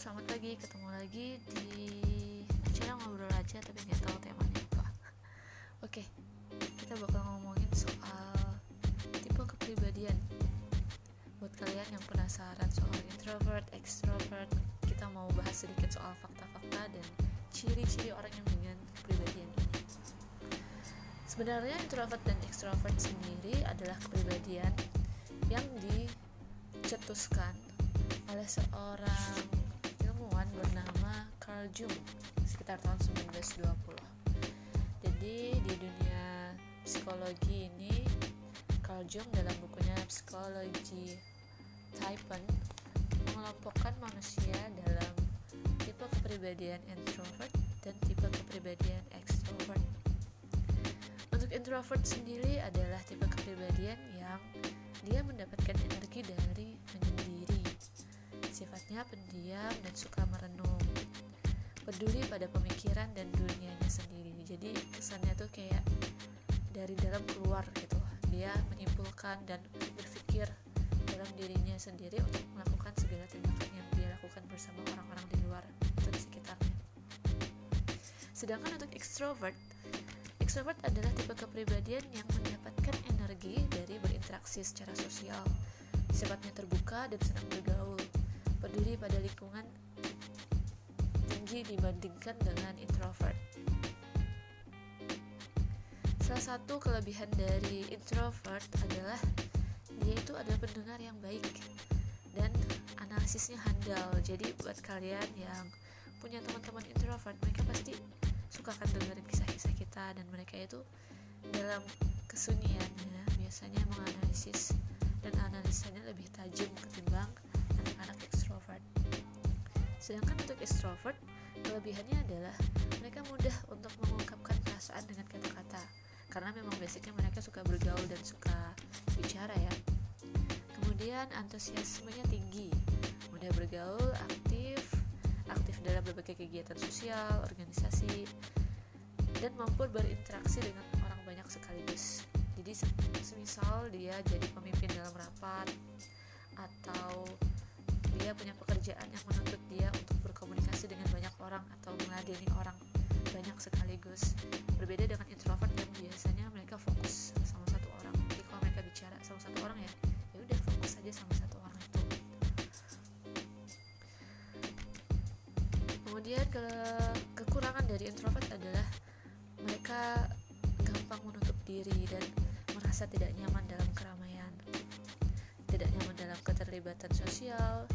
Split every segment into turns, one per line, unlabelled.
selamat pagi. Ketemu lagi di acara ngobrol aja tapi nggak tahu temanya apa. Oke, kita bakal ngomongin soal tipe kepribadian. Buat kalian yang penasaran soal introvert, extrovert, kita mau bahas sedikit soal fakta-fakta dan ciri-ciri orang yang dengan kepribadian ini. Sebenarnya introvert dan extrovert sendiri adalah kepribadian yang dicetuskan oleh seorang bernama Carl Jung sekitar tahun 1920. Jadi di dunia psikologi ini Carl Jung dalam bukunya Psikologi Typen mengelompokkan manusia dalam tipe kepribadian introvert dan tipe kepribadian extrovert. Untuk introvert sendiri adalah tipe kepribadian yang dia mendapatkan energi dari menyendiri sifatnya pendiam dan suka merenung. Peduli pada pemikiran dan dunianya sendiri. Jadi kesannya tuh kayak dari dalam keluar gitu. Dia menyimpulkan dan berpikir dalam dirinya sendiri untuk melakukan segala tindakan yang dia lakukan bersama orang-orang di luar itu di sekitarnya. Sedangkan untuk extrovert extrovert adalah tipe kepribadian yang mendapatkan energi dari berinteraksi secara sosial. Sifatnya terbuka dan senang bergaul peduli pada lingkungan tinggi dibandingkan dengan introvert. Salah satu kelebihan dari introvert adalah dia itu adalah pendengar yang baik dan analisisnya handal. Jadi buat kalian yang punya teman-teman introvert, mereka pasti suka kan dengerin kisah-kisah kita dan mereka itu dalam kesunyiannya biasanya menganalisis dan analisanya lebih tajam ketimbang anak-anak extrovert. Sedangkan untuk extrovert, kelebihannya adalah mereka mudah untuk mengungkapkan perasaan dengan kata-kata karena memang basicnya mereka suka bergaul dan suka bicara ya. Kemudian antusiasmenya tinggi, mudah bergaul, aktif, aktif dalam berbagai kegiatan sosial, organisasi, dan mampu berinteraksi dengan orang banyak sekaligus. Jadi semisal dia jadi pemimpin dalam rapat atau dia punya pekerjaan yang menuntut dia untuk berkomunikasi dengan banyak orang atau meladeni orang banyak sekaligus. Berbeda dengan introvert yang biasanya mereka fokus sama satu orang. Jadi kalau mereka bicara sama satu orang ya ya udah fokus aja sama satu orang itu. Kemudian ke kekurangan dari introvert adalah mereka gampang menutup diri dan merasa tidak nyaman dalam keramaian tidak nyaman dalam keterlibatan sosial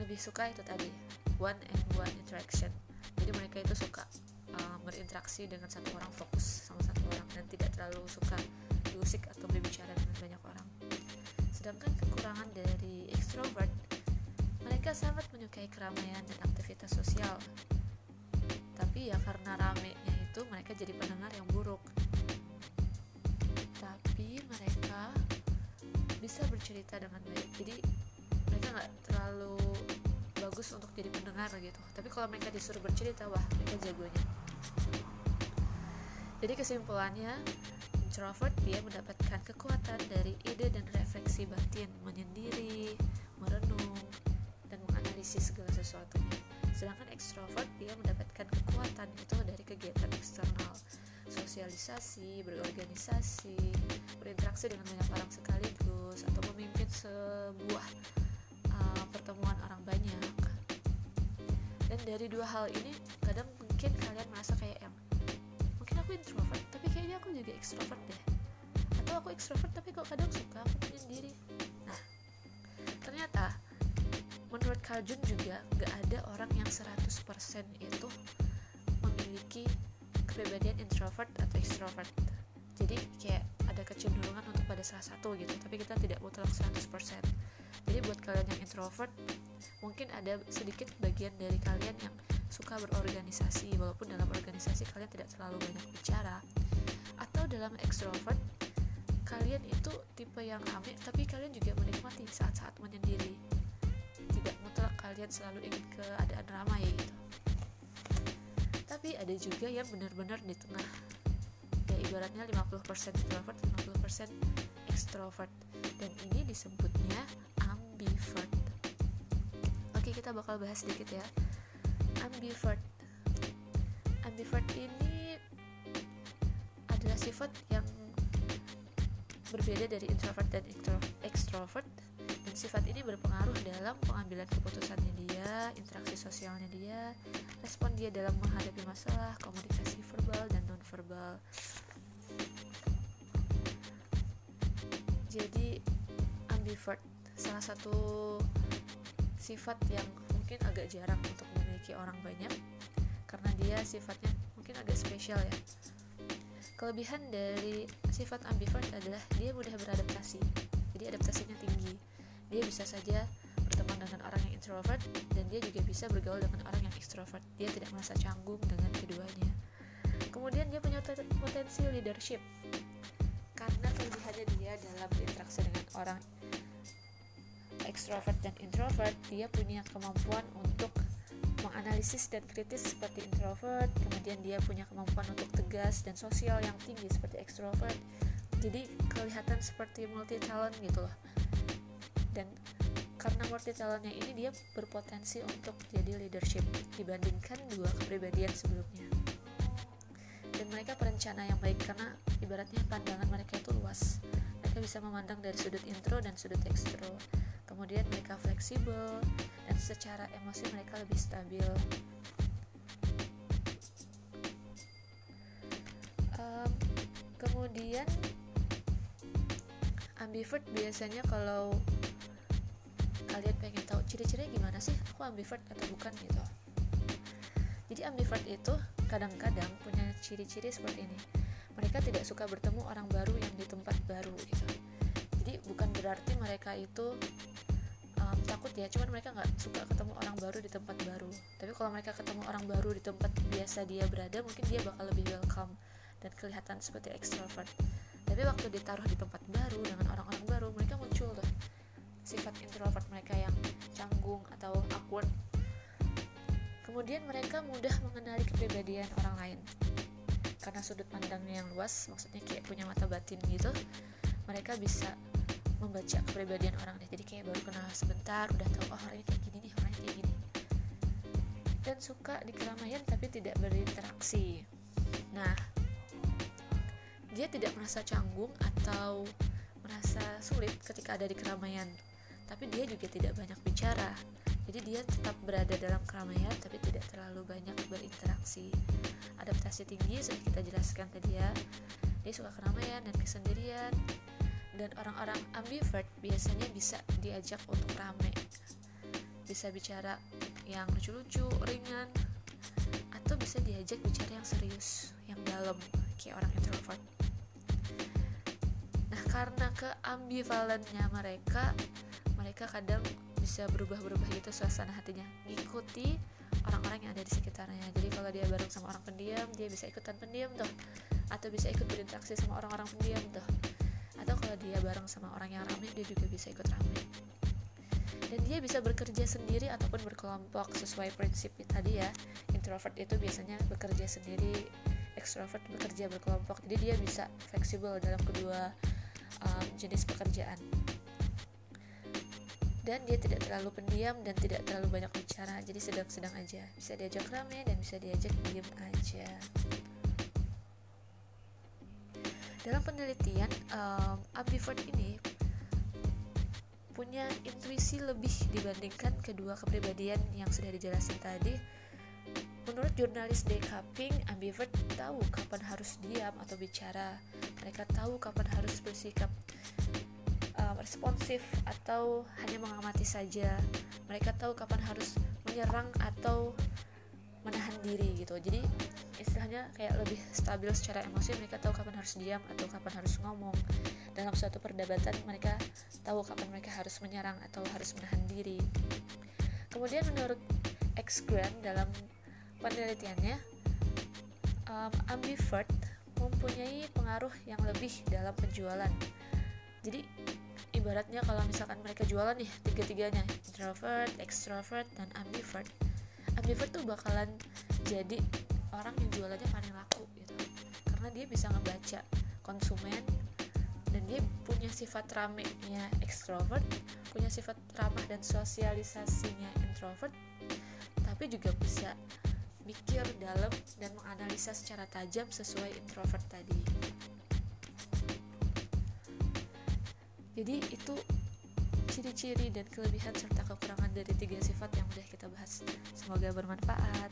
lebih suka itu tadi one and one interaction. Jadi mereka itu suka uh, berinteraksi dengan satu orang fokus sama satu orang dan tidak terlalu suka diusik atau berbicara dengan banyak orang. Sedangkan kekurangan dari extrovert mereka sangat menyukai keramaian dan aktivitas sosial. Tapi ya karena ramenya itu mereka jadi pendengar yang buruk. Tapi mereka bisa bercerita dengan baik. Jadi bagus untuk jadi pendengar gitu. Tapi kalau mereka disuruh bercerita wah mereka jagonya. Jadi kesimpulannya introvert dia mendapatkan kekuatan dari ide dan refleksi batin menyendiri merenung dan menganalisis segala sesuatunya. Sedangkan ekstrovert dia mendapatkan kekuatan itu dari kegiatan eksternal. Sosialisasi, berorganisasi, berinteraksi dengan banyak orang sekaligus atau memimpin sebuah uh, pertemuan orang banyak. Dari dua hal ini kadang mungkin kalian merasa kayak yang mungkin aku introvert tapi kayaknya aku juga ekstrovert deh. Atau aku ekstrovert tapi kok kadang suka aku menyendiri. Nah, ternyata menurut Carl Jung juga gak ada orang yang 100% itu memiliki kepribadian introvert atau extrovert jadi kayak ada kecenderungan untuk pada salah satu gitu tapi kita tidak mutlak 100% jadi buat kalian yang introvert mungkin ada sedikit bagian dari kalian yang suka berorganisasi. Walaupun dalam organisasi kalian tidak terlalu banyak bicara. Atau dalam extrovert kalian itu tipe yang rame tapi kalian juga menikmati saat-saat menyendiri. Tidak mutlak kalian selalu ingin keadaan ramai gitu. Tapi ada juga yang benar-benar di tengah. Ya ibaratnya 50% introvert 50% extrovert. Dan ini disebutnya ambivert oke kita bakal bahas sedikit ya. Ambivert. Ambivert ini adalah sifat yang berbeda dari introvert dan extrovert dan sifat ini berpengaruh dalam pengambilan keputusannya dia, interaksi sosialnya dia, respon dia dalam menghadapi masalah, komunikasi verbal dan nonverbal. Jadi ambivert salah satu sifat yang mungkin agak jarang untuk dimiliki orang banyak karena dia sifatnya mungkin agak spesial ya. Kelebihan dari sifat ambivert adalah dia mudah beradaptasi. Jadi adaptasinya tinggi. Dia bisa saja berteman dengan orang yang introvert dan dia juga bisa bergaul dengan orang yang extrovert. Dia tidak merasa canggung dengan keduanya. Kemudian dia punya potensi leadership karena kelebihannya dia dalam berinteraksi dengan orang extrovert dan introvert dia punya kemampuan untuk menganalisis dan kritis seperti introvert kemudian dia punya kemampuan untuk tegas dan sosial yang tinggi seperti extrovert jadi kelihatan seperti multi talent gitu loh. Dan karena multi talentnya ini dia berpotensi untuk jadi leadership dibandingkan dua kepribadian sebelumnya. Dan mereka perencana yang baik karena ibaratnya pandangan mereka itu luas. Mereka bisa memandang dari sudut intro dan sudut ekstro kemudian mereka fleksibel dan secara emosi mereka lebih stabil. Um, kemudian ambivert biasanya kalau kalian pengen tahu ciri-cirinya gimana sih? Aku ambivert atau bukan gitu. Jadi ambivert itu kadang-kadang punya ciri-ciri seperti ini. Mereka tidak suka bertemu orang baru yang di tempat baru gitu jadi bukan berarti mereka itu um, takut ya. Cuman mereka nggak suka ketemu orang baru di tempat baru. Tapi kalau mereka ketemu orang baru di tempat biasa dia berada mungkin dia bakal lebih welcome dan kelihatan seperti extrovert. Tapi waktu ditaruh di tempat baru dengan orang-orang baru mereka muncul tuh. Sifat introvert mereka yang canggung atau awkward. Kemudian mereka mudah mengenali kepribadian orang lain. Karena sudut pandangnya yang luas, maksudnya kayak punya mata batin gitu, mereka bisa membaca kepribadian orang lain. Jadi kayak baru kenal sebentar, udah tahu oh orangnya kayak gini nih, orangnya kayak gini. Dan suka di keramaian tapi tidak berinteraksi. Nah, dia tidak merasa canggung atau merasa sulit ketika ada di keramaian, tapi dia juga tidak banyak bicara jadi dia tetap berada dalam keramaian tapi tidak terlalu banyak berinteraksi adaptasi tinggi sudah kita jelaskan tadi ya dia suka keramaian dan kesendirian dan orang-orang ambivert biasanya bisa diajak untuk rame. Bisa bicara yang lucu-lucu, ringan atau bisa diajak bicara yang serius, yang dalam kayak orang introvert. Nah, karena keambivalennya mereka, mereka kadang bisa berubah-berubah gitu suasana hatinya ngikuti orang-orang yang ada di sekitarnya. Jadi kalau dia bareng sama orang pendiam dia bisa ikutan pendiam tuh. Atau bisa ikut berinteraksi sama orang-orang pendiam tuh. Atau kalau dia bareng sama orang yang ramai dia juga bisa ikut ramai dan dia bisa bekerja sendiri ataupun berkelompok sesuai prinsip tadi ya. Introvert itu biasanya bekerja sendiri extrovert bekerja berkelompok. Jadi dia bisa fleksibel dalam kedua um, jenis pekerjaan. Dan dia tidak terlalu pendiam dan tidak terlalu banyak bicara. Jadi sedang-sedang aja. Bisa diajak rame dan bisa diajak diem aja dalam penelitian um, ambivert ini punya intuisi lebih dibandingkan kedua kepribadian yang sudah dijelasin tadi Menurut jurnalis Decapping, ambivert tahu kapan harus diam atau bicara. Mereka tahu kapan harus bersikap responsif atau hanya mengamati saja. Mereka tahu kapan harus menyerang atau menahan diri gitu. Jadi istilahnya kayak lebih stabil secara emosi. Mereka tahu kapan harus diam atau kapan harus ngomong. Dalam suatu perdebatan mereka tahu kapan mereka harus menyerang atau harus menahan diri. Kemudian menurut X Grant dalam penelitiannya um, ambivert mempunyai pengaruh yang lebih dalam penjualan. Jadi ibaratnya kalau misalkan mereka jualan nih tiga-tiganya introvert, extrovert, dan ambivert ambivert tuh bakalan jadi orang yang jualannya paling laku gitu. Karena dia bisa ngebaca konsumen dan dia punya sifat ramenya extrovert punya sifat ramah dan sosialisasinya introvert tapi juga bisa mikir dalam dan menganalisa secara tajam sesuai introvert tadi. Jadi itu ciri-ciri dan kelebihan serta kekurangan dari tiga sifat yang udah kita bahas. Semoga bermanfaat